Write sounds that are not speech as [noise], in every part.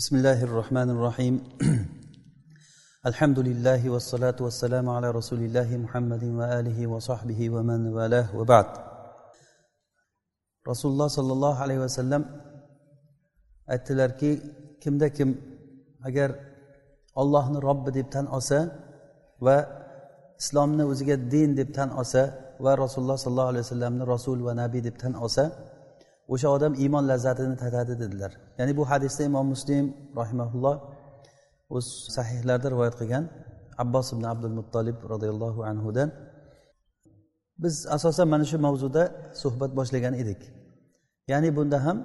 بسم الله الرحمن الرحيم الحمد لله والصلاة والسلام على رسول الله محمد وآله وصحبه ومن والاه وبعد رسول الله صلى الله عليه وسلم aytdilarki kimda kim agar ollohni robbi deb tan olsa va islomni o'ziga din deb tan olsa va rasululloh sollallohu alayhi vasallamni rasul va nabiy deb tan olsa o'sha odam iymon lazzatini tatadi dedilar. Ya'ni bu hadisda imom muslim rahimaulloh o'z sahihlarida rivoyat qilgan abbos ibn abdul muttolib roziyallohu anhudan. Biz asosan mana shu mavzuda suhbat boshlagan edik. Ya'ni bunda ham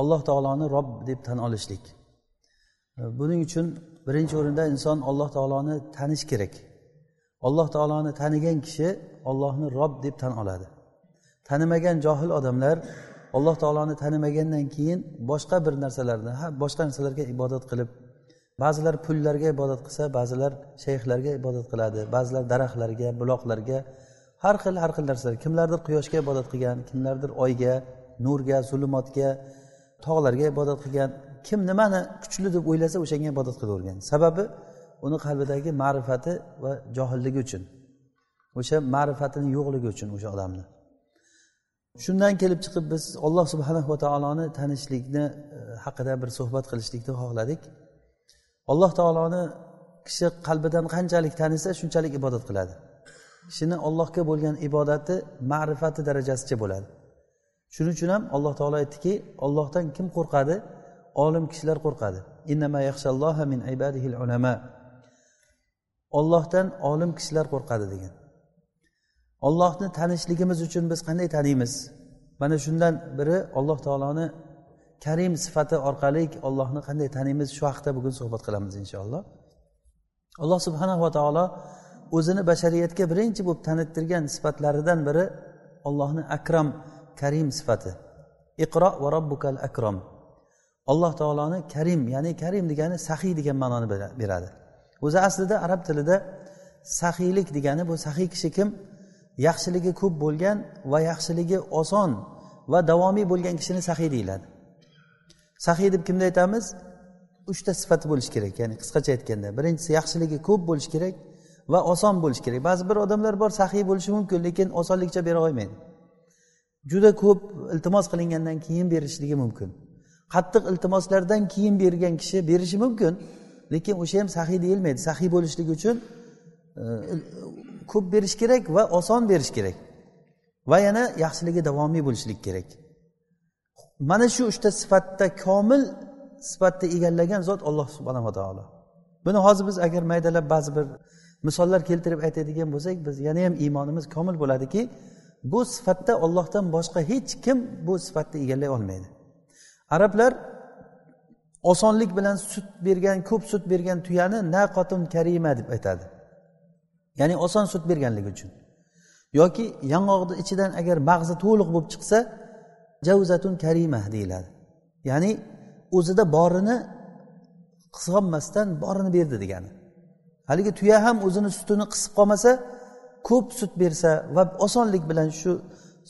alloh taoloni rob deb tan olishlik. Buning uchun birinchi o'rinda inson alloh taoloni tanish kerak. Alloh taoloni tanigan kishi ollohni rob deb tan oladi. Tanimagan johil odamlar alloh taoloni tanimagandan keyin boshqa bir narsalarni ha boshqa narsalarga ibodat qilib ba'zilar pullarga ibodat qilsa ba'zilar shayxlarga ibodat qiladi ba'zilar daraxtlarga buloqlarga har xil har xil narsalar. Kimlardir quyoshga ibodat qilgan kimlardir oyga nurga zulumotga tog'larga ibodat qilgan. Kim nimani kuchli deb o'ylasa o'shanga ibodat qilavergan. Sababi uni qalbidagi ma'rifati va johilligi uchun o'sha ma'rifatini yo'qligi uchun o'sha odamni. Shundan kelib chiqib biz alloh subhana va taoloni tanishlikni e, haqida bir suhbat qilishlikni xohladik. Alloh taoloni kishi qalbidan qanchalik tanisa shunchalik ibodat qiladi. Kishini ollohga bo'lgan ibodati ma'rifati darajasicha bo'ladi. Shuning uchun ham alloh taolo aytdiki ollohdan kim qo'rqadi? Olim kishilar qo'rqadi. Min ulama ollohdan olim kishilar qo'rqadi degan. Ollohni tanishligimiz uchun biz qanday taniymiz? Mana shundan biri alloh taoloni karim sifati orqali ollohni qanday taniymiz? Shu haqida bugun suhbat qilamiz inshaalloh. Alloh subhanava taolo o'zini bashariyatga birinchi bo'lib tanittirgan sifatlaridan biri ollohni akram karim sifati. Iqro va robbukal akrom alloh taoloni karim ya'ni karim degani sahiy degan ma'noni beradi. O'zi aslida arab tilida sahiylik degani bu sahiy kishi kim? Yaxshiligi ko'p bo'lgan va yaxshiligi oson va davomiy bo'lgan kishini sahiy deyiladi. Sahiy deb kimni aytamiz? Uchta sifati bo'lishi kerak. Ya'ni qisqacha aytganda birinchisi yaxshiligi ko'p bo'lishi kerak va oson bo'lishi kerak. Ba'zi bir odamlar bor sahiy bo'lishi mumkin lekin osonlikcha bera olmaydi. Juda ko'p iltimos qilingandan keyin berishligi mumkin. Qattiq iltimoslardan keyin bergan kishi berishi mumkin lekin o'sha ham sahiy deyilmaydi. Sahiy bo'lishligi uchun e, ko'p berish kerak va oson berish kerak. Va yana yaxshiligi davomiy bo'lishlik kerak. Mana shu uchta sifatda komil sifatni egallagan zot alloh subhanava taolo. Buni hozir biz agar maydalab ba'zi bir misollar keltirib aytadigan bo'lsak biz yana ham iymonimiz komil bo'ladiki bu sifatda ollohdan boshqa hech kim bu sifatni egallay olmaydi. Arablar osonlik bilan sut bergan ko'p sut bergan tuyani naqotun karima deb aytadi. Ya'ni oson sut berganligi uchun. Yoki yong'oqni ichidan agar mag'zi to'liq bo'lib chiqsa javzatun karima deyiladi. Ya'ni o'zida borini qisqolmasdan borini berdi degani. Haligi tuya ham o'zini sutini qisib qolmasa ko'p sut bersa va osonlik bilan shu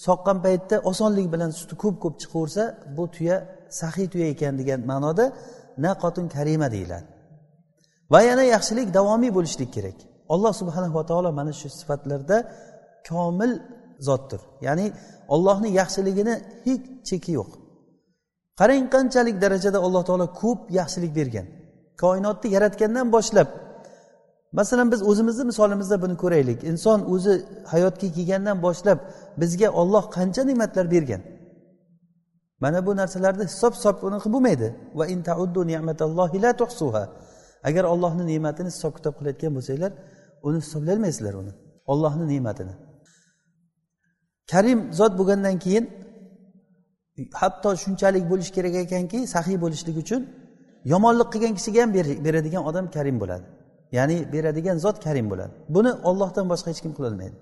soqqan paytda osonlik bilan suti ko'p ko'p chiqaversa bu tuya saxiy tuya ekan degan ma'noda naqotun karima deyiladi. Va yana yaxshilik davomiy bo'lishlik kerak. Alloh subhanava taolo mana shu sifatlarda komil zotdir. Ya'ni ollohni yaxshiligini hech cheki yo'q. Qarang qanchalik darajada alloh taolo ko'p yaxshilik bergan. Koinotni yaratgandan boshlab masalan biz o'zimizni misolimizda buni ko'raylik. Inson o'zi hayotga kelgandan boshlab bizga olloh qancha ne'matlar bergan? Mana bu narsalarni hisob hisob unaqa bo'lmaydi va agar ollohni ne'matini hisob kitob qilayotgan bo'lsanglar uni hisoblayolmaysizlar uni. Ollohni ne'matini. Karim zot bo'lgandan keyin hatto shunchalik bo'lishi kerak ekanki saxiy bo'lishlik uchun yomonlik qilgan kishiga ham beradigan odam karim bo'ladi. Ya'ni beradigan zot karim bo'ladi. Buni ollohdan boshqa hech kim qilolmaydi.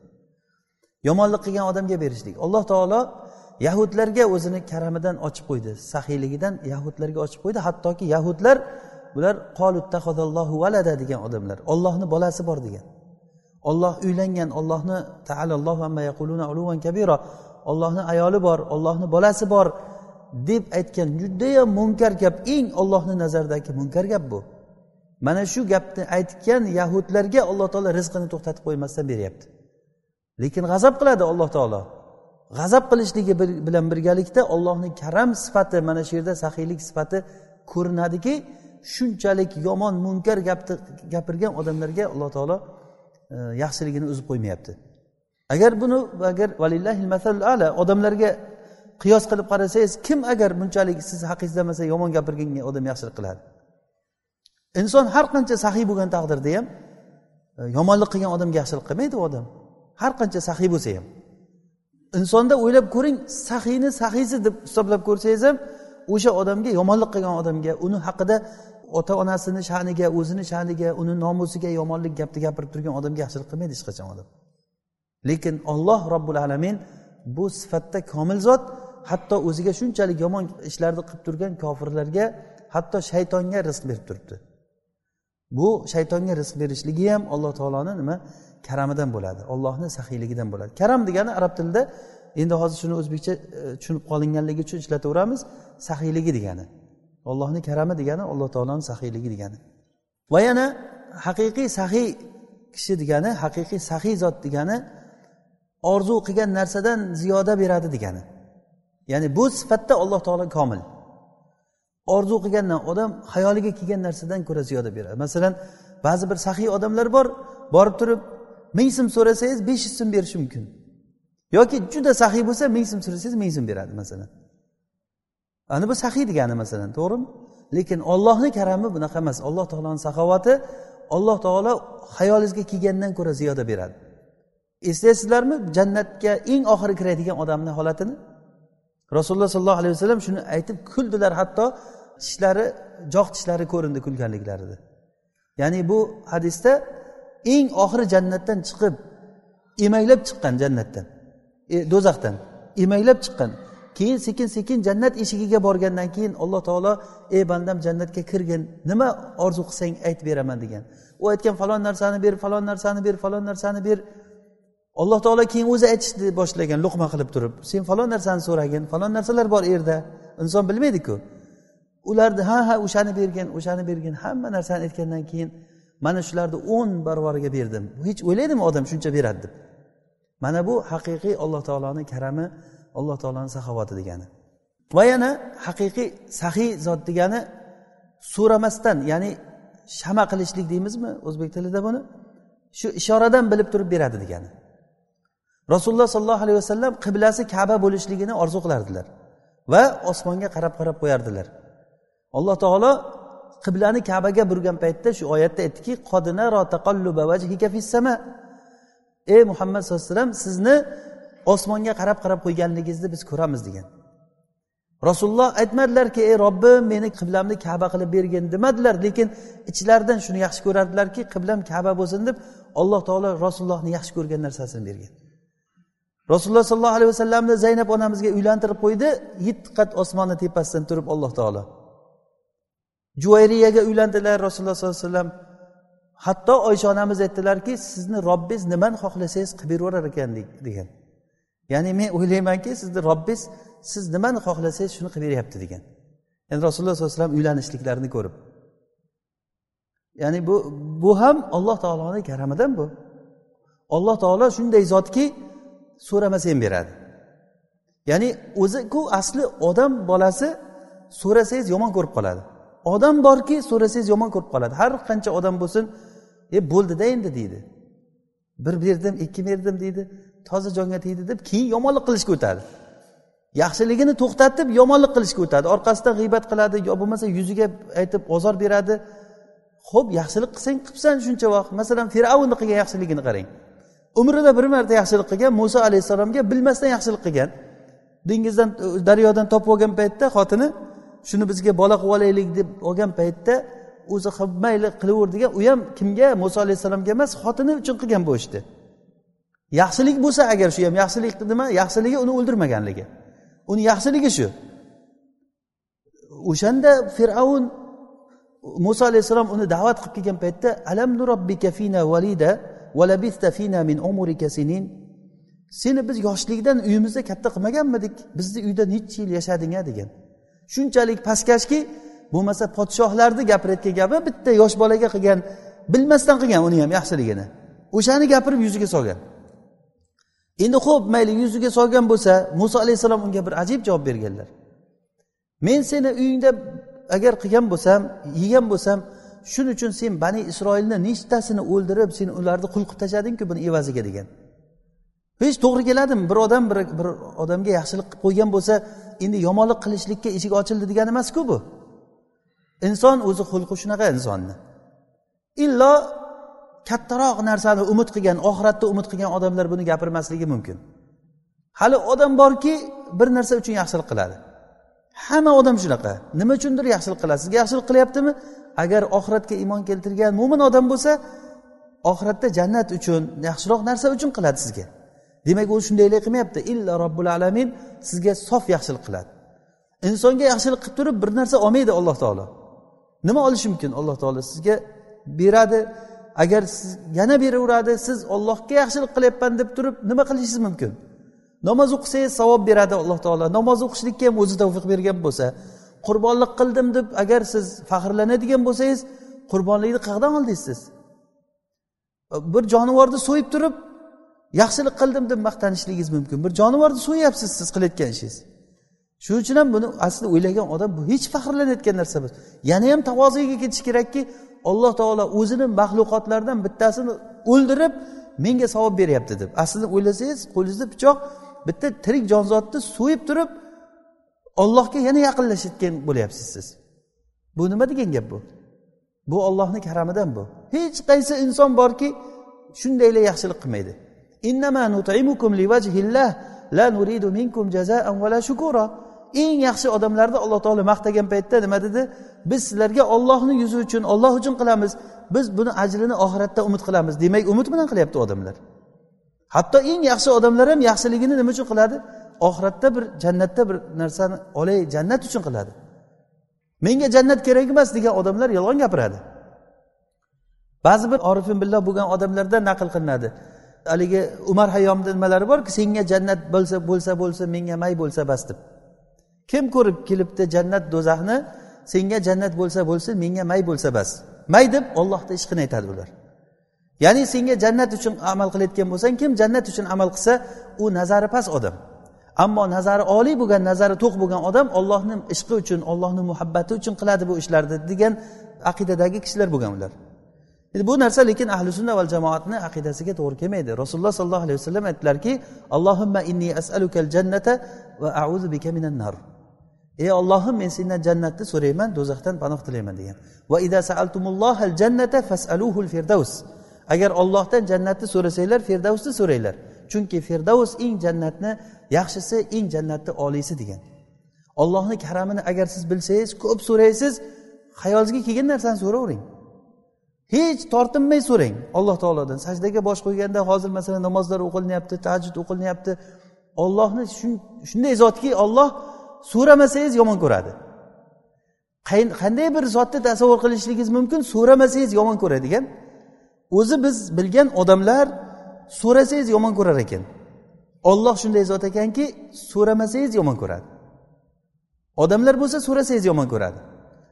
Yomonlik qilgan odamga berishlik. Alloh taolo yahudlarga o'zini karamidan ochib qo'ydi. Saxiyligidan yahudlarga ochib qo'ydi. Hattoki yahudlar bular valada degan odamlar. Ollohni bolasi bor degan. Olloh uylangan ollohni ollohni ayoli bor ollohni bolasi bor deb aytgan judayam munkar gap. Eng ollohni nazaridagi munkar gap bu. Mana shu gapni aytgan yahudlarga alloh taolo rizqini to'xtatib qo'ymasdan beryapti. Lekin g'azab qiladi alloh taolo. G'azab qilishligi bilan birgalikda ollohni karam sifati mana shu yerda saxiylik sifati ko'rinadiki shunchalik yomon munkar gapni gapirgan odamlarga alloh taolo e, yaxshiligini uzib qo'ymayapti. Agar buni agar ala odamlarga qiyos qilib qarasangiz kim agar bunchalik siz haqingizda masalan yomon gapirgan odam yaxshilik qiladi? Inson har qancha saxiy bo'lgan taqdirda ham e, yomonlik qilgan odamga yaxshilik qilmaydi u odam. Har qancha saxiy bo'lsa ham. Insonda o'ylab ko'ring saxiyni saxiysi deb hisoblab ko'rsangiz ham o'sha odamga yomonlik qilgan odamga uni haqida ota onasini sha'niga o'zini sha'niga uni nomusiga yomonlik gapni gapirib turgan odamga yaxshilik qilmaydi hech qachon odam. Lekin olloh robbil alamin bu sifatda komil zot hatto o'ziga shunchalik yomon ishlarni qilib turgan kofirlarga hatto shaytonga rizq berib turibdi. Bu shaytonga rizq berishligi ham alloh taoloni nima? Karamidan bo'ladi ollohni saxiyligidan bo'ladi. Karam degani arab tilida endi hozir shuni o'zbekcha e, tushunib qolinganligi uchun ishlataveramiz saxiyligi degani. Ollohni karami degani alloh taoloni saxiyligi degani. Va yana haqiqiy saxiy kishi degani haqiqiy saxiy zot degani orzu qilgan narsadan ziyoda beradi degani. Ya'ni bu sifatda alloh taolo komil. Orzu qilgandan odam xayoliga kelgan narsadan ko'ra ziyoda beradi. Masalan ba'zi bir saxiy odamlar bor borib turib ming so'm so'rasangiz besh yuz so'm berishi mumkin. Yoki juda saxiy bo'lsa ming so'm so'rasangiz ming so'm beradi masalan. Ana bu saxiy degani masalan to'g'rimi? Lekin ollohni karami bunaqa emas. Alloh taoloni saxovati alloh taolo xayolingizga kelgandan ko'ra ziyoda beradi. Eslaysizlarmi? Jannatga eng oxiri kiradigan odamni holatini? Rasululloh sollallohu alayhi vasallam shuni aytib kuldilar hatto tishlari jog' tishlari ko'rindi kulganliklarida ya'ni bu hadisda eng oxiri jannatdan chiqib emaklab chiqqan jannatdan e, do'zaxdan emaklab chiqqan keyin sekin sekin jannat eshigiga borgandan keyin alloh taolo ey bandam jannatga kirgin. Nima orzu qilsang aytib beraman degan. U aytgan falon narsani ber falon narsani ber falon narsani ber. Alloh taolo keyin o'zi aytishni boshlagan luqma qilib turib. Sen falon narsani so'ragin. Falon narsalar bor yerda inson bilmaydiku. Ularni ha ha o'shani bergin o'shani bergin. Hamma narsani aytgandan keyin mana shularni o'n barvariga berdim. Hech o'ylaydimi odam shuncha beradi deb? Mana bu haqiqiy alloh taoloni karami alloh taoloni saxovati degani. Va yana haqiqiy sahiy zot degani so'ramasdan ya'ni shama qilishlik deymizmi o'zbek tilida buni? Shu ishoradan bilib turib beradi degani. Rasululloh sollallohu alayhi vasallam qiblasi kaba bo'lishligini orzu qilardilar va osmonga qarab qarab qo'yardilar. Alloh taolo qiblani kabaga burgan paytda shu oyatda aytdiki ey muhammad sallallohu alayhi vasallam sizni osmonga qarab qarab qo'yganligingizni biz ko'ramiz degan. Rasululloh aytmadilarki ey robbim meni qiblamni kaba qilib bergin demadilar. Lekin ichlaridan shuni yaxshi ko'rardilarki qiblam kaba bo'lsin deb alloh taolo rasulullohni yaxshi ko'rgan narsasini bergan rasululloh sollallohu alayhi vasallamni zaynab onamizga uylantirib qo'ydi. Yetti qat osmonni tepasidan turib alloh taolo. Juvayriyaga uylandilar rasululloh sollallohu alayhi vasallam. Hatto oysha onamiz aytdilarki sizni robbingiz nimani xohlasangiz qilib beraverar ekan degan. Ya'ni men o'ylaymanki sizni robbingiz siz nimani xohlasangiz shuni qilib beryapti degan. Ya'ni rasululloh sollallohu alayhi vasallam uylanishliklarini ko'rib. Ya'ni bu bu ham alloh taoloni karamidan bu. Alloh taolo shunday zotki so'ramasa ham beradi. Ya'ni o'ziku asli odam bolasi so'rasangiz yomon ko'rib qoladi. Odam borki so'rasangiz yomon ko'rib qoladi. Har qancha odam bo'lsin e bo'ldida endi deydi. Bir berdim ikki berdim deydi. Toza jonga tegdi deb keyin yomonlik qilishga o'tadi. Yaxshiligini to'xtatib yomonlik qilishga o'tadi. Orqasidan g'iybat qiladi yo bo'lmasa yuziga aytib ozor beradi. Ho'p yaxshilik qilsang qilibsan shuncha vaqt. Masalan fir'avnni qilgan yaxshiligini qarang. Umrida bir marta yaxshilik qilgan muso alayhissalomga bilmasdan yaxshilik qilgan. Dengizdan e, daryodan topib olgan paytda xotini shuni bizga bola qilib olaylik deb olgan paytda o'zi mayli qilaver degan u ham kimga? Muso alayhissalomga emas xotini uchun qilgan bu ishni. Yaxshilik bo'lsa agar shu ham yaxshilik nima? Yaxshiligi uni o'ldirmaganligi. Uni yaxshiligi shu. O'shanda fir'avn muso alayhissalom uni da'vat qilib kelgan paytda alam nurobbika fina valida valabista fina min umrika sinin? Seni biz yoshlikdan uyimizda katta qilmaganmidik. Bizni uyda necha yil yashading a degan. Shunchalik pastkashki bo'lmasa podshohlarni gapirayotgan gapi bitta yosh bolaga qilgan bilmasdan qilgan uni ham yaxshiligini. O'shani gapirib yuziga solgan. Endi ho'p mayli yuziga solgan bo'lsa muso alayhissalom unga bir ajib javob berganlar. Men seni uyingda agar qilgan bo'lsam yegan bo'lsam shuning uchun sen bani isroilni nechtasini o'ldirib sen ularni qul qilib tashladingku buni evaziga degan. Hech to'g'ri keladimi bir odam bir, bir odamga yaxshilik qilib qo'ygan bo'lsa endi yomonlik qilishlikka eshik ochildi degani emasku bu. Inson o'zi xulqi shunaqa insonni. Illo kattaroq narsani umid qilgan oxiratda umid qilgan odamlar buni gapirmasligi mumkin. Hali odam borki bir narsa uchun yaxshilik qiladi. Hamma odam shunaqa. Nima uchundir yaxshilik qiladi. Sizga yaxshilik qilyaptimi? Agar oxiratga iymon keltirgan mo'min odam bo'lsa oxiratda jannat uchun yaxshiroq narsa uchun qiladi sizga. Demak u shundaylik qilmayapti. Illa robbil alamin sizga sof yaxshilik qiladi. Insonga yaxshilik qilib turib bir narsa olmaydi alloh taolo. Nima olishi mumkin? Alloh taolo sizga beradi. Agar siz yana beraveradi siz ollohga yaxshilik qilyapman deb turib nima qilishingiz mumkin? Namoz o'qisangiz savob beradi alloh taolo. Namoz o'qishlikka ham o'zi tavfiq bergan bo'lsa qurbonlik qildim deb agar siz faxrlanadigan bo'lsangiz qurbonlikni qayerdan oldingiz? Siz bir jonivorni so'yib turib yaxshilik qildim deb maqtanishligingiz mumkin. Bir jonivorni so'yyapsiz siz qilayotgan ishingiz. Shuning uchun ham buni asli o'ylagan odam bu hech faxrlanayotgan narsa emas. Yana ham tavoziga ketish kerakki alloh taolo o'zini maxluqotlaridan bittasini o'ldirib menga savob beryapti deb. Aslida o'ylasangiz qo'lingizda pichoq bitta tirik jonzotni so'yib turib ollohga yana yaqinlashayotgan bo'lyapsiz siz. Bu nima degan gap bu? Bu ollohni karamidan bu. Hech qaysi inson borki shundaylar yaxshilik qilmaydi. Eng yaxshi odamlarni alloh taolo maqtagan paytda nima dedi? Biz sizlarga ollohni yuzi uchun olloh uchun qilamiz. Biz buni ajrini oxiratda umid qilamiz. Demak umid bilan qilyapti odamlar. Hatto eng yaxshi odamlar ham yaxshiligini nima uchun qiladi? Oxiratda bir jannatda bir narsani olay jannat uchun qiladi. Menga jannat kerak emas degan odamlar yolg'on gapiradi. Ba'zi bir orifin billah bo'lgan odamlardan naql qilinadi. Haligi umar hayyomni nimalari borku senga jannat bo'lsa bo'lsa bo'lsa menga may bo'lsa bas deb. Kim ko'rib kelibdi jannat do'zaxni? Senga jannat bo'lsa bo'lsin menga may bo'lsa bas. May deb ollohni ishqini aytadi ular ya'ni senga jannat uchun amal qilayotgan bo'lsang kim jannat uchun amal qilsa u nazari past odam. Ammo nazari oliy bo'lgan nazari to'q bo'lgan odam ollohni ishqi uchun ollohni muhabbati uchun qiladi bu ishlarni degan aqidadagi kishilar bo'lgan ular. Endi bu narsa lekin ahli sunna val jamoatni aqidasiga to'g'ri kelmaydi. Rasululloh sollallohu alayhi vasallam aytdilarki allohimma inni asalukal jannata va auzu bika minan nar. Ey ollohim men sendan jannatni so'rayman do'zaxdan panoh tilayman degan. Va ida saaltumullohal jannata fasaluhul firdavs agar ollohdan jannatni so'rasanglar firdavsni so'ranglar. Chunki firdavs eng jannatni yaxshisi eng jannatni oliysi degan. Ollohni karamini agar siz bilsangiz ko'p so'raysiz hayolingizga kelgan narsani so'ravering. Hech tortinmay so'rang. Alloh taolodan sajdaga bosh qo'yganda hozir masalan namozlar o'qilinyapti tajud o'qilinyapti. Ollohni shunday zotki olloh so'ramasangiz yomon ko'radi. Qanday bir zotni tasavvur qilishligingiz mumkin so'ramasangiz yomon ko'radigan. O'zi biz bilgan odamlar so'rasangiz yomon ko'rar ekan. Olloh shunday zot ekanki so'ramasangiz yomon ko'radi. Odamlar bo'lsa so'rasangiz yomon ko'radi.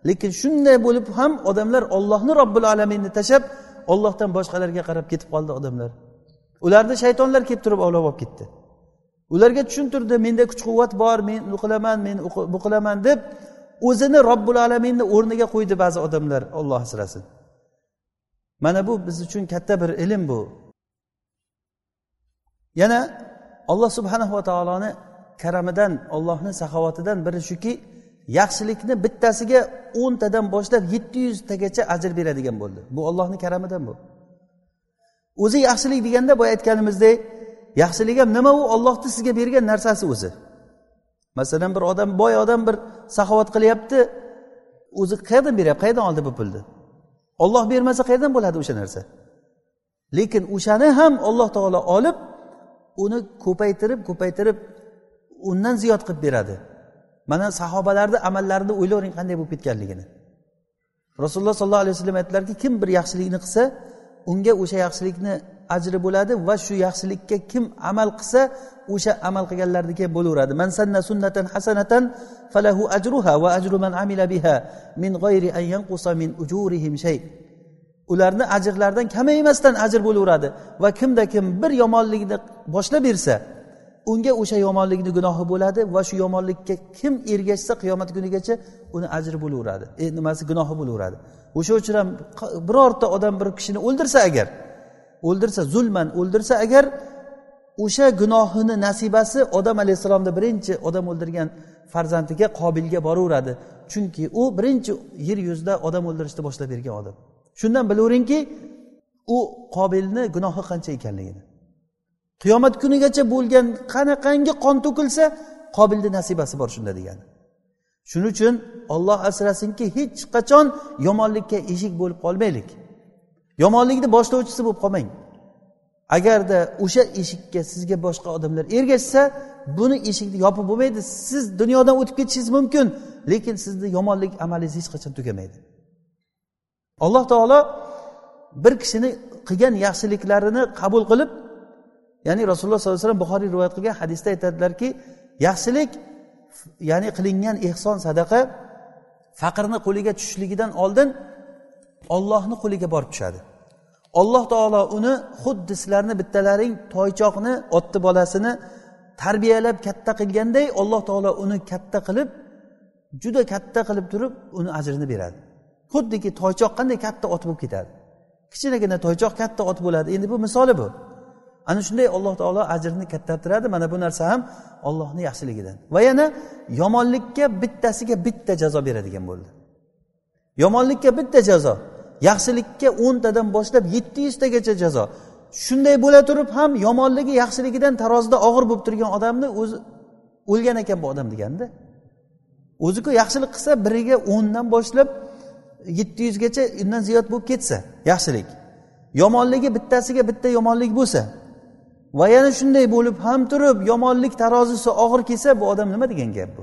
Lekin shunday bo'lib ham odamlar ollohni robbil alaminni tashlab ollohdan boshqalarga qarab ketib qoldi odamlar. Ularni shaytonlar kelib turib ovlab olib ketdi. Ularga tushuntirdi menda kuch quvvat bor men u qilaman men bu qilaman deb o'zini robbil alaminni o'rniga qo'ydi ba'zi odamlar olloh asrasin. Mana bu biz uchun katta bir ilm bu. Yana alloh subhanahu va taoloni karamidan ollohni saxovatidan biri shuki yaxshilikni bittasiga o'ntadan boshlab yetti yuztagacha ajr beradigan bo'ldi. Bu ollohni karamidan bu. O'zi yaxshilik deganda boya aytganimizdek yaxshilik ham nima u? Ollohni sizga bergan narsasi o'zi. Masalan bir odam boy odam bir saxovat qilyapti o'zi qayerdan beryapti? Qayerdan oldi bu pulni? Olloh bermasa qayerdan bo'ladi o'sha narsa? Lekin o'shani ham alloh taolo olib uni ko'paytirib ko'paytirib undan ziyod qilib beradi. Mana sahobalarni amallarini o'ylavering qanday bo'lib ketganligini. Rasululloh sollallohu alayhi vasallam aytdilarki kim bir yaxshilikni qilsa unga o'sha yaxshilikni ajri bo'ladi va shu yaxshilikka kim amal qilsa o'sha amal qilganlarniki bo'laveradi. Man sanna sunnatan hasanatan falahu ajruha va ajru man amila biha min g'ayri an yanqusa min ujurihim shay. Ularni ajrlaridan kamaymasdan ajr bo'laveradi va kimda kim bir yomonlikni boshlab bersa unga o'sha yomonlikni gunohi bo'ladi va shu yomonlikka kim ergashsa qiyomat kunigacha uni ajri bo'laveradi. E, nimasi gunohi bo'laveradi? O'sha uchun ham birorta odam bir kishini o'ldirsa agar o'ldirsa zulman o'ldirsa agar o'sha gunohini nasibasi odam alayhissalomni birinchi odam o'ldirgan farzandiga qobilga boraveradi. Chunki u birinchi yer yuzida odam o'ldirishni boshlab bergan odam. Shundan bilaveringki u qobilni gunohi qancha ekanligini. Qiyomat kunigacha bo'lgan qanaqangi qon to'kilsa qobilni nasibasi bor shunda degani. Shuning uchun olloh asrasinki hech qachon yomonlikka eshik bo'lib qolmaylik. Yomonlikni boshlovchisi bo'lib qolmang. Agarda o'sha eshikka sizga boshqa odamlar ergashsa buni eshikni yopib bo'lmaydi. Siz dunyodan o'tib ketishingiz mumkin lekin sizni yomonlik amalingiz hech qachon tugamaydi. Alloh taolo bir kishini qilgan yaxshiliklarini qabul qilib ya'ni rasululloh sollallohu alayhi vasallam buxoriy rivoyat qilgan hadisda aytadilarki yaxshilik ya'ni qilingan ehson sadaqa faqirni qo'liga tushishligidan oldin ollohni qo'liga borib tushadi. Alloh taolo uni xuddi sizlarni bittalaring toychoqni otni bolasini tarbiyalab katta qilganday alloh taolo uni katta qilib juda katta qilib turib uni ajrini beradi. Xuddiki toychoq qanday katta ot bo'lib ketadi? Kichkinagina toychoq katta ot bo'ladi. Endi bu misoli bu. Ana shunday alloh taolo ajrini kattartiradi. Mana bu narsa ham ollohni yaxshiligidan. Va yana yomonlikka bittasiga bitta jazo beradigan bo'ldi. Yomonlikka bitta jazo. Yaxshilikka o'ntadan boshlab yetti yuztagacha jazo. Shunday bo'la turib ham yomonligi yaxshiligidan tarozida og'ir bo'lib turgan odamni o'zi o'lgan ekan bu odam deganda. O'ziku yaxshilik qilsa biriga o'ndan boshlab yetti yuzgacha undan ziyod bo'lib ketsa yaxshilik. Yomonligi bittasiga bitta yomonlik bo'lsa va yana shunday bo'lib ham turib yomonlik tarozisi og'ir kelsa bu odam nima degan gap bu?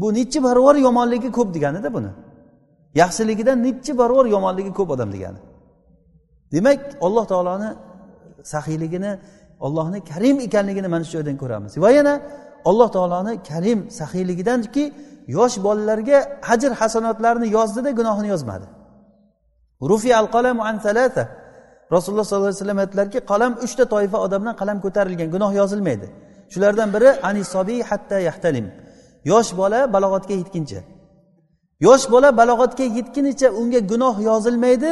Bu nechi barobar yomonligi ko'p deganida buni. Yaxshiligidan nechi barobar yomonligi ko'p odam degani. Demak alloh taoloni saxiyligini ollohni karim ekanligini mana shu joydan ko'ramiz. Va yana alloh taoloni karim saxiyligidanki yosh bolalarga hajr hasanotlarni yozdida gunohini yozmadi. Rufi al qalamu an salasa rasululloh sollallohu alayhi vasallam aytdilarki qalam uchta toifa odamdan qalam ko'tarilgan gunoh yozilmaydi. Shulardan biri anisobi hatta yahtalim. Yosh bola balog'atga yetguncha. Yosh bola balog'atga yetgunicha unga gunoh yozilmaydi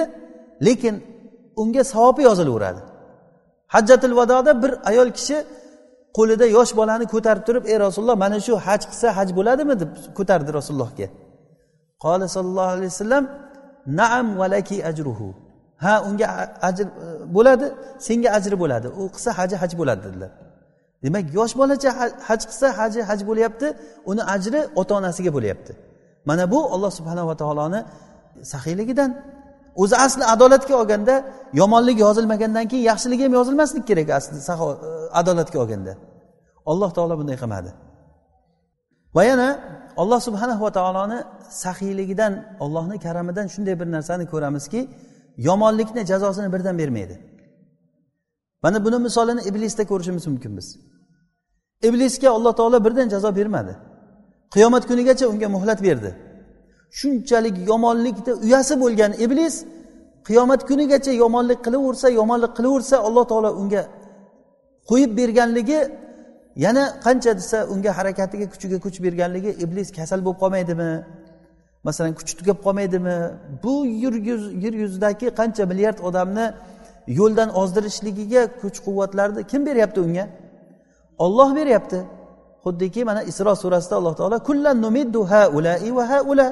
lekin unga savobi yozilaveradi. Hajjatul vadoda bir ayol kishi qo'lida yosh bolani ko'tarib turib ey rasululloh mana shu haj qilsa haj bo'ladimi? deb ko'tardi rasulullohga. Qoli sollallohu alayhi vasallam naam valaki ajruhu. Ha unga ajr e, bo'ladi senga ajri bo'ladi u qilsa haji haj bo'ladi dedilar. Demak yosh bolacha haj qilsa haji haj bo'lyapti uni ajri ota onasiga bo'lyapti. Mana bu olloh subhanava taoloni saxiyligidan. O'zi asli adolatga olganda yomonlik yozilmagandan keyin yaxshilik ham yozilmasligi kerak asli e, adolatga olganda. Alloh taolo bunday qilmadi. Va yana alloh subhanahu va taoloni saxiyligidan ollohni karamidan shunday bir narsani ko'ramizki yomonlikni jazosini birdan bermaydi. Mana buni misolini iblisda ko'rishimiz mumkin biz. Iblisga alloh taolo birdan jazo bermadi. Qiyomat kunigacha unga muhlat berdi. Shunchalik yomonlikda uyasi bo'lgan iblis qiyomat kunigacha yomonlik qilaversa yomonlik qilaversa alloh taolo unga qo'yib berganligi yana qancha desa unga harakatiga kuchiga kuch berganligi iblis kasal bo'lib qolmaydimi? Masalan kuchi tugab qolmaydimi? Bu yer yuzidagi qancha milliard odamni yo'ldan ozdirishligiga kuch quvvatlarni kim beryapti unga? Olloh beryapti. Xuddiki mana isro surasida alloh taolo kullan numiddu haulai va haula.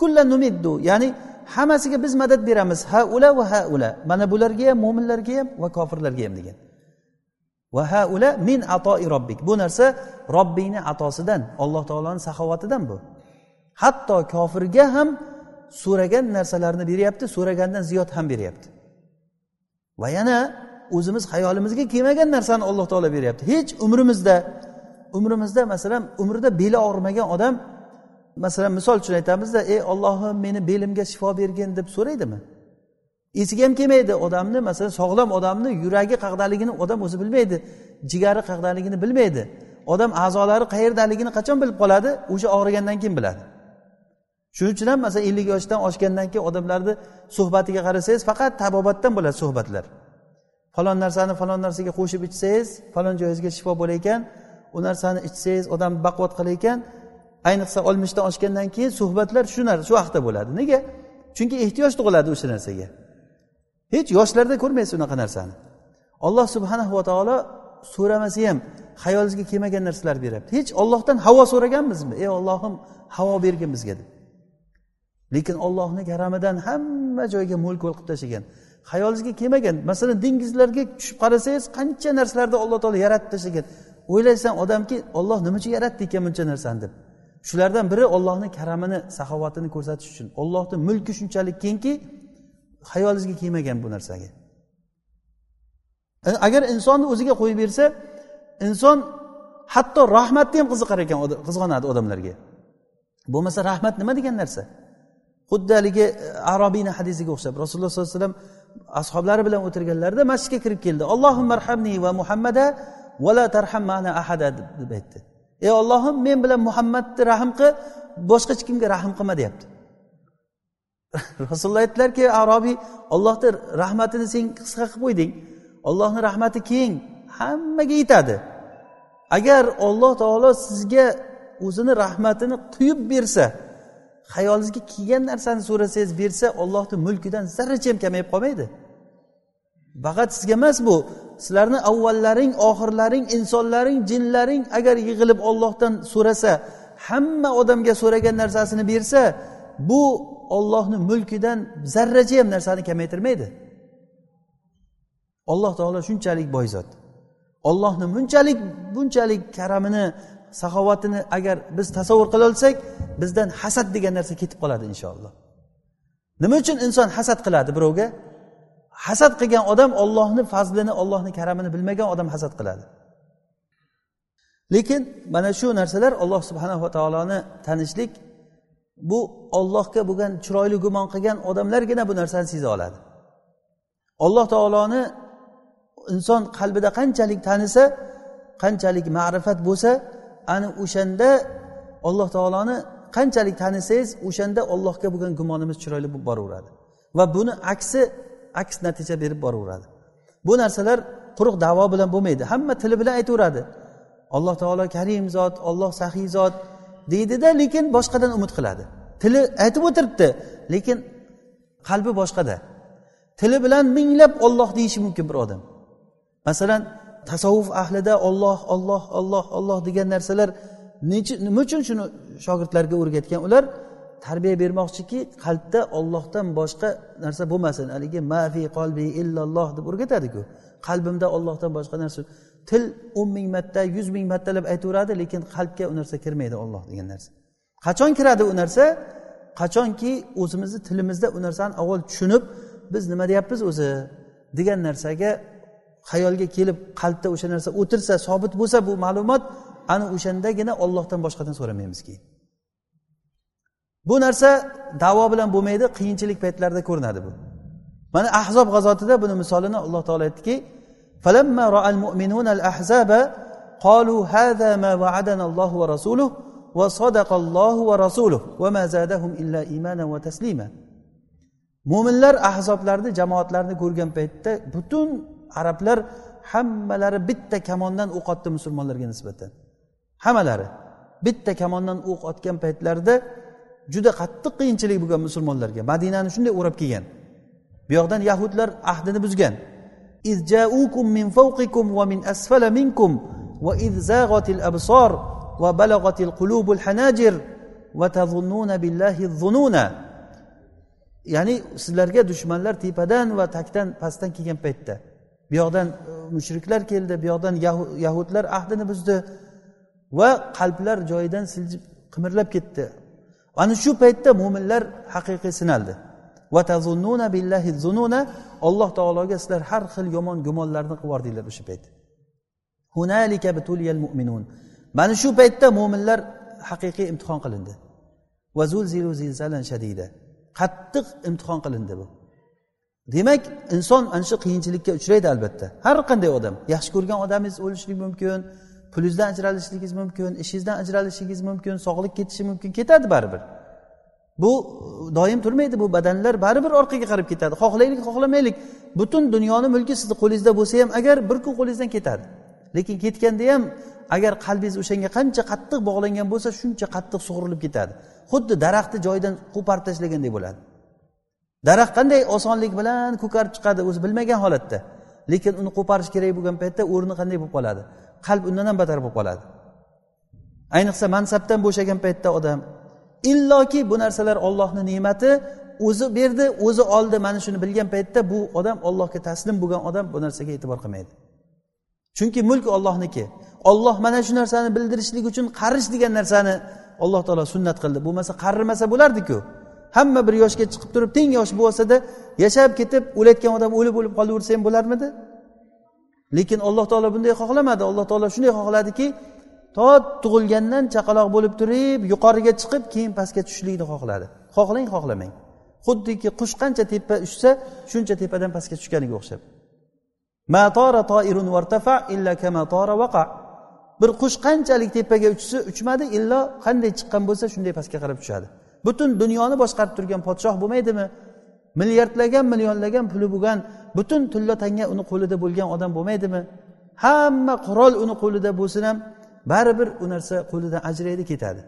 Kullan numiddu. Ya'ni hammasiga biz madad beramiz ha ula va ha ula mana bularga ham mo'minlarga ham va kofirlarga ham degan. Va ha ula min atoi robbik. Bu narsa robbingni atosidan alloh taoloni saxovatidan bu. Hatto kofirga ham so'ragan narsalarni beryapti so'ragandan ziyod ham beryapti. Va yana o'zimiz hayolimizga kelmagan narsani alloh taolo beryapti. Hech umrimizda umrimizda masalan umrida beli og'rimagan odam masalan misol uchun aytamizda ey ollohim meni belimga shifo bergin deb so'raydimi? Esiga ham kelmaydi odamni masalan sog'lom odamni yuragi qayerdaligini odam o'zi bilmaydi jigari qayerdaligini bilmaydi. Odam a'zolari qayerdaligini qachon bilib qoladi? O'sha og'rigandan keyin biladi. Shuning uchun ham masalan ellik yoshdan oshgandan keyin odamlarni suhbatiga qarasangiz faqat tabobatdan bo'ladi suhbatlar. Falon narsani falon narsaga qo'shib ichsangiz falon joyingizga shifo bo'lar ekan u narsani ichsangiz odam baquvvat qilar ekan ayniqsa oltmishdan oshgandan keyin suhbatlar shu shu haqda bo'ladi. Nega? Chunki ehtiyoj tug'iladi o'sha narsaga. Hech yoshlarda ko'rmaysiz unaqa narsani. Alloh subhanahu va taolo so'ramasa ham hayolingizga kelmagan narsalar beryapti. Hech ollohdan havo so'raganmizmi? Ey ollohim havo bergin bizga deb. Lekin ollohni karamidan hamma joyga mo'l ko'l qilib tashlagan hayolingizga kelmagan masalan dengizlarga tushib qarasangiz qancha narsalarni alloh taolo yaratib tashlagan. O'ylaysan odamki olloh nima uchun yaratdi ekan buncha narsani deb. Shulardan biri ollohni karamini saxovatini ko'rsatish uchun. Ollohni mulki shunchalik kengki hayolingizga kelmagan bu narsaga. E, agar insonni o'ziga qo'yib bersa inson hatto rahmatni ham qiziqar ekan qizg'onadi odamlarga. Bo'lmasa rahmat nima degan narsa? Xuddi haligi e, arobiyni hadisiga o'xshab rasululloh sollallohu alayhi vasallam ashoblari bilan o'tirganlarida masjidga kirib keldi. Allohim marhamni va muhammada vala tarham mana ahada deb aytdi. Ey ollohim men bilan muhammadni rahm qil boshqa hech kimga rahm qilma deyapti. [laughs] Rasululloh aytdilarki arobiy ollohni rahmatini sen qisqa qilib qo'yding. Ollohni rahmati keng hammaga yetadi. Agar olloh taolo sizga o'zini rahmatini quyib bersa hayolingizga kelgan narsani so'rasangiz bersa ollohni mulkidan zarracha ham kamayib qolmaydi. Faqat sizga emas bu sizlarni avvallaring oxirlaring insonlaring jinlaring agar yig'ilib ollohdan so'rasa hamma odamga so'ragan narsasini bersa bu ollohni mulkidan zarracha ham narsani kamaytirmaydi. Alloh taolo shunchalik boy zot. Ollohni bunchalik bunchalik karamini saxovatini agar biz tasavvur qila olsak bizdan hasad degan narsa ketib qoladi inshaalloh. Nima uchun inson hasad qiladi birovga? Hasad qilgan odam ollohni fazlini ollohni karamini bilmagan odam hasad qiladi. Lekin mana shu narsalar alloh subhanava taoloni tanishlik bu ollohga bo'lgan chiroyli gumon qilgan odamlargina bu narsani seza oladi. Alloh taoloni inson qalbida qanchalik tanisa qanchalik ma'rifat bo'lsa ana o'shanda alloh taoloni qanchalik tanisangiz o'shanda ollohga bo'lgan gumonimiz chiroyli bo'lib boraveradi. Va buni aksi aks natija berib boraveradi. Bu narsalar quruq davo bilan bo'lmaydi. Hamma tili bilan aytaveradi. Alloh taolo karim zot olloh sahiy zot deydida lekin boshqadan umid qiladi. Tili aytib o'tiribdi lekin qalbi boshqada. Tili bilan minglab olloh deyishi mumkin bir odam. Masalan tasavvuf ahlida olloh olloh olloh olloh degan narsalar nima uchun shuni shogirdlarga o'rgatgan? Ular tarbiya bermoqchiki qalbda ollohdan boshqa narsa bo'lmasin. Haligi mafi qolbi illalloh deb o'rgatadiku. Qalbimda ollohdan boshqa narsa til o'n ming marta yuz ming martalab aytaveradi lekin qalbga u narsa kirmaydi olloh degan narsa. Qachon kiradi u narsa? Qachonki o'zimizni tilimizda u narsani avval tushunib biz nima deyapmiz o'zi? Degan narsaga xayolga kelib qalbda o'sha narsa o'tirsa sobit bo'lsa bu ma'lumot ana o'shandagina ollohdan boshqadan so'ramaymiz keyin. bu narsa davo bilan bo'lmaydi qiyinchilik paytlarida ko'rinadi bu mana ahzob g'azotida buni misolini alloh taolo aytdiki فلما رأى المؤمنون الأحزاب قالوا هذا ما وعدنا الله ورسوله وصدق الله ورسوله وما زادهم إلا إيمانا وتسليما mo'minlar ahzoblarni jamoatlarni ko'rgan paytda butun arablar hammalari bitta kamondan o'q otdi musulmonlarga nisbatan hammalari bitta kamondan o'q otgan paytlarida juda qattiq qiyinchilik bo'lgan musulmonlarga madinani shunday o'rab kelgan. Bu yoqdan yahudlar ahdini buzgan. Min fawqikum va min asfala minkum va iz zaghatil absor va balagatil qulubul hanajir va tazunnuna billahi zununa ya'ni sizlarga dushmanlar tepadan va takdan pastdan kelgan paytda. Bu yoqdan e, mushriklar keldi bu yoqdan yahudlar ahdini buzdi va qalblar joyidan siljib qimirlab ketdi. Ana shu paytda mo'minlar haqiqiy sinaldi. Billahi zununa alloh taologa sizlar har xil yomon gumonlarni qilib yubordinglar o'sha payt. Mu'minun. Mana shu paytda mo'minlar haqiqiy imtihon qilindi. Shadida. Qattiq imtihon qilindi bu. Demak inson ana shu qiyinchilikka uchraydi albatta. Har qanday odam yaxshi ko'rgan odamingiz o'lishligi mumkin pulingizdan ajralishligingiz mumkin ishingizdan ajralishingiz mumkin sog'lik ketishi mumkin ketadi baribir. Bu doim turmaydi bu badanlar baribir orqaga qarab ketadi. Xohlaylik xohlamaylik. Butun dunyoni mulki sizni qo'lingizda bo'lsa ham agar bir kun qo'lingizdan ketadi. Lekin ketganda ham agar qalbingiz o'shanga qancha qattiq bog'langan bo'lsa shuncha qattiq sug'urilib ketadi. Xuddi daraxtni joyidan qo'parib tashlagandek bo'ladi. Daraxt qanday osonlik bilan ko'karib chiqadi o'zi bilmagan holatda. Lekin uni qo'parish kerak bo'lgan paytda o'rni qanday bo'lib qoladi? Qalb undan ham battar bo'lib qoladi. Ayniqsa mansabdan bo'shagan paytda odam illoki bu narsalar ollohni ne'mati o'zi berdi o'zi oldi. Mana shuni bilgan paytda bu odam ollohga taslim bo'lgan odam bu narsaga e'tibor qilmaydi. Chunki mulk ollohniki olloh mana shu narsani bildirishlik uchun qarish degan narsani alloh taolo sunnat qildi. Bo'lmasa qarirmasa bo'lardiku. Hamma bir yoshga chiqib turib teng yosh bo'lsada yashab ketib o'layotgan odam o'lib o'lib qolaversa ham bo'larmidi? Lekin alloh taolo bunday xohlamadi. Alloh taolo shunday xohladiki to tug'ilgandan chaqaloq bo'lib turib yuqoriga chiqib keyin pastga tushishlikni xohladi. Xohlang xohlamang. Xuddiki qush qancha tepa uchsa shuncha tepadan pastga tushganiga o'xshab. Bir qush qanchalik tepaga uchsa uchmadi illo qanday chiqqan bo'lsa shunday pastga qarab tushadi. Butun dunyoni boshqarib turgan podshoh bo'lmaydimi? Milliardlagan millionlagan puli bo'lgan butun tilla tanga uni qo'lida bo'lgan odam bo'lmaydimi? Hamma qurol uni qo'lida bo'lsin ham baribir u narsa qo'lidan ajraydi ketadi.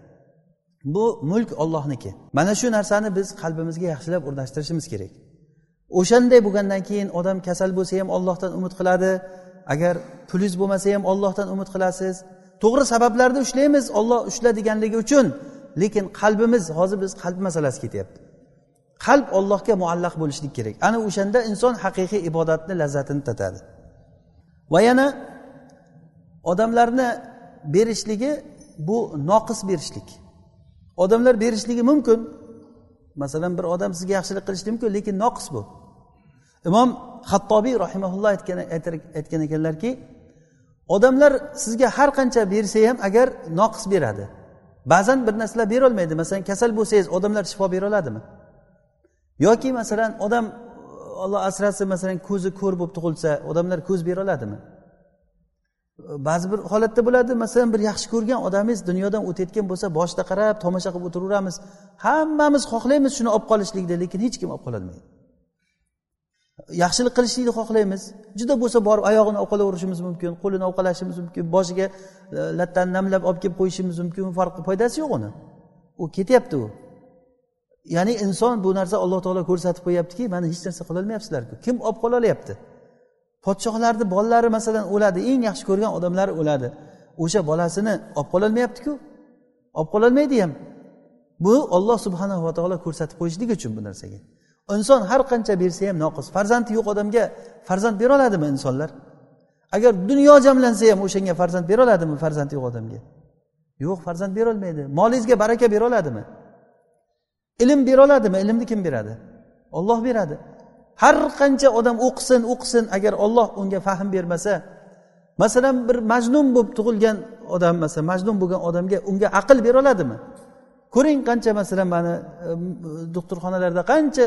Bu mulk ollohniki mana shu narsani biz qalbimizga yaxshilab o'rnashtirishimiz kerak. O'shanday bo'lgandan keyin odam kasal bo'lsa ham ollohdan umid qiladi. Agar pulingiz bo'lmasa ham ollohdan umid qilasiz. To'g'ri sabablarni ushlaymiz olloh ushla deganligi uchun. Lekin qalbimiz hozir biz qalb masalasi ketyapti. Qalb ollohga muallaq bo'lishlik kerak. Ana o'shanda inson haqiqiy ibodatni lazzatini tatadi. Va yana odamlarni berishligi bu noqis berishlik. Odamlar berishligi mumkin. Masalan bir odam sizga yaxshilik qilishi mumkin lekin noqis bu. Imom hattobiy rahimaulloh aytgan ekanlarki odamlar sizga har qancha bersa ham agar noqis beradi. Ba'zan bir narsalar berolmaydi. Masalan kasal bo'lsangiz odamlar shifo bera oladimi? Yoki masalan odam olloh asrasin masalan ko'zi ko'r bo'lib tug'ilsa odamlar ko'z bera oladimi? Ba'zi bir holatda bo'ladi masalan bir yaxshi ko'rgan odamingiz dunyodan o'tayotgan bo'lsa boshida qarab tomosha qilib o'tiraveramiz. Hammamiz xohlaymiz shuni olib qolishlikni lekin hech kim olib qololmaydi. Yaxshilik qilishlikni xohlaymiz. Juda bo'lsa borib oyog'ini ovqalaverishimiz mumkin qo'lini ovqalashimiz mumkin boshiga e, lattani namlab olib kelib qo'yishimiz mumkin farqi foydasi yo'q uni. U ketyapti u. ya'ni inson bu narsa alloh taolo ko'rsatib qo'yyaptiki mana hech narsa qilolmayapsizlarku. Kim olib qololyapti podshohlarni bolalari masalan o'ladi eng yaxshi ko'rgan odamlari o'ladi. O'sha bolasini olib qololmayaptiku. Olib qololmaydi ham. Bu olloh subhanava taolo ko'rsatib qo'yishligi uchun bu narsaga. Inson har qancha bersa ham noqis. Farzandi yo'q odamga farzand bera oladimi insonlar? Agar dunyo jamlansa ham o'shanga farzand bera oladimi farzandi yo'q odamga? Yo'q farzand berolmaydi molingizga baraka bera oladimi? Ilm bera oladimi ilmni kim beradi? Olloh beradi. Har qancha odam o'qisin o'qisin agar olloh unga fahm bermasa masalan bir majnun bo'lib tug'ilgan odam masalan majnun bo'lgan odamga unga aql bera oladimi ko'ring qancha masalan mana e, doktorxonalarda qancha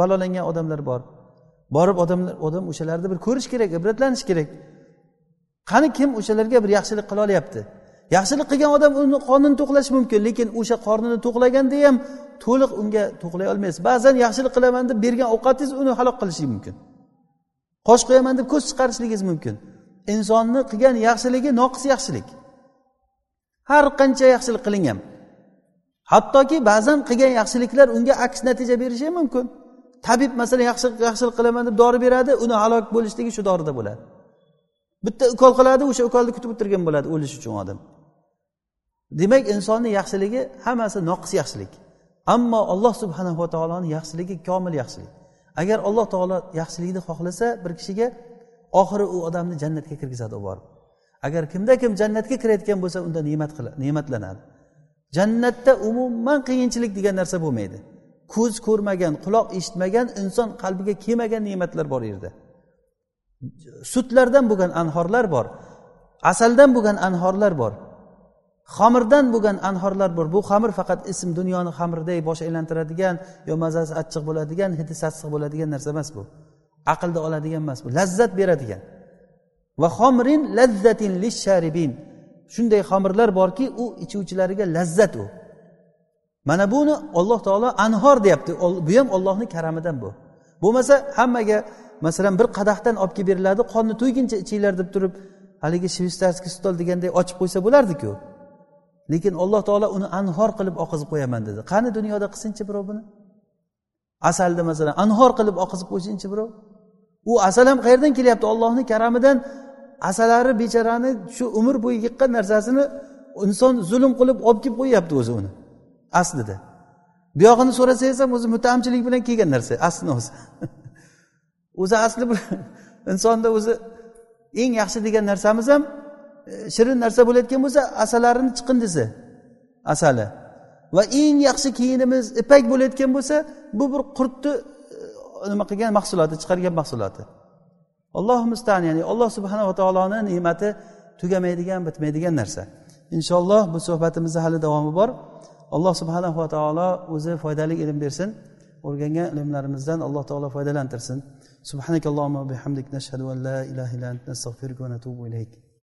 balolangan odamlar bor. Borib odamlar odam o'shalarni bir ko'rish kerak ibratlanish kerak. Qani kim o'shalarga bir yaxshilik qila olyapti? Yaxshilik qilgan odam uni qornini to'qlashi mumkin lekin o'sha qornini to'qlaganda ham to'liq unga to'qlay olmaysiz. Ba'zan yaxshilik qilaman deb bergan ovqatingiz uni halok qilishi mumkin. Qosh qo'yaman deb ko'z chiqarishligingiz mumkin. Insonni qilgan yaxshiligi noqis yaxshilik. Har qancha yaxshilik qiling ham. Hattoki ba'zan qilgan yaxshiliklar unga aks natija berishi ham mumkin. Tabib masalan yaxshilik yaxshilik qilaman deb dori beradi uni halok bo'lishligi shu dorida bo'ladi. Bitta ukol qiladi o'sha ukolni kutib o'tirgan bo'ladi o'lish uchun odam. Demak insonni yaxshiligi hammasi noqis yaxshilik. Ammo alloh subhanava taoloni yaxshiligi komil yaxshilik. Agar alloh taolo yaxshilikni xohlasa bir kishiga oxiri u odamni jannatga kirgizadi u borib. Agar kimda kim jannatga kirayotgan bo'lsa unda ne'mat ne'matlanadi. Jannatda umuman qiyinchilik degan narsa bo'lmaydi. Ko'z ko'rmagan quloq eshitmagan inson qalbiga kelmagan ne'matlar bor u yerda. Sutlardan bo'lgan anhorlar bor asaldan bo'lgan anhorlar bor. Xamirdan bo'lgan anhorlar bor. Bu xamir faqat ism dunyoni xamiriday bosh aylantiradigan yo mazasi achchiq bo'ladigan hidi sassiq bo'ladigan narsa emas bu. Aqlni oladigan emas bu. Lazzat beradigan. Va xomrin lazzatin lisharibin. Shunday xamirlar borki u ichuvchilariga lazzat u. Mana buni olloh taolo anhor deyapti. Bu ham ollohni karamidan bu. Bo'lmasa hammaga masalan bir qadahdan olib kelib beriladi qonni to'yguncha ichinglar deb turib haligi shvestarskiy stol deganday ochib qo'ysa bo'lardiku. Lekin alloh taolo uni anhor qilib oqizib qo'yaman dedi. Qani dunyoda qilsinchi birov buni? Asalni masalan anhor qilib oqizib qo'ysinchi birov? U asal ham qayerdan kelyapti? Ollohni karamidan asalari bechorani shu umr bo'yi yiqqan narsasini inson zulm qilib olib kelib qo'yyapti o'zi uni. Aslida. Buyog'ini so'rasangiz ham o'zi mutamchilik bilan kelgan narsa aslini o'zi. [laughs] O'zi asli insonda o'zi eng yaxshi degan narsamiz ham shirin narsa bo'layotgan bo'lsa asalarini chiqin desa asali. Va eng yaxshi kiyimimiz ipak bo'layotgan bo'lsa bu bir qurtni e, nima qilgan mahsuloti chiqargan mahsuloti. Alloh mustan ya'ni alloh subhanava taoloni ne'mati tugamaydigan bitmaydigan narsa. Inshaalloh bu suhbatimizni hali davomi bor. Alloh subhanahu va taolo o'zi foydali ilm bersin o'rgangan ilmlarimizdan alloh taolo foydalantirsin. Subhanakallohumma bihamdik nashhadu an la ilaha illa ant nastag'firuka va natubu ilayk.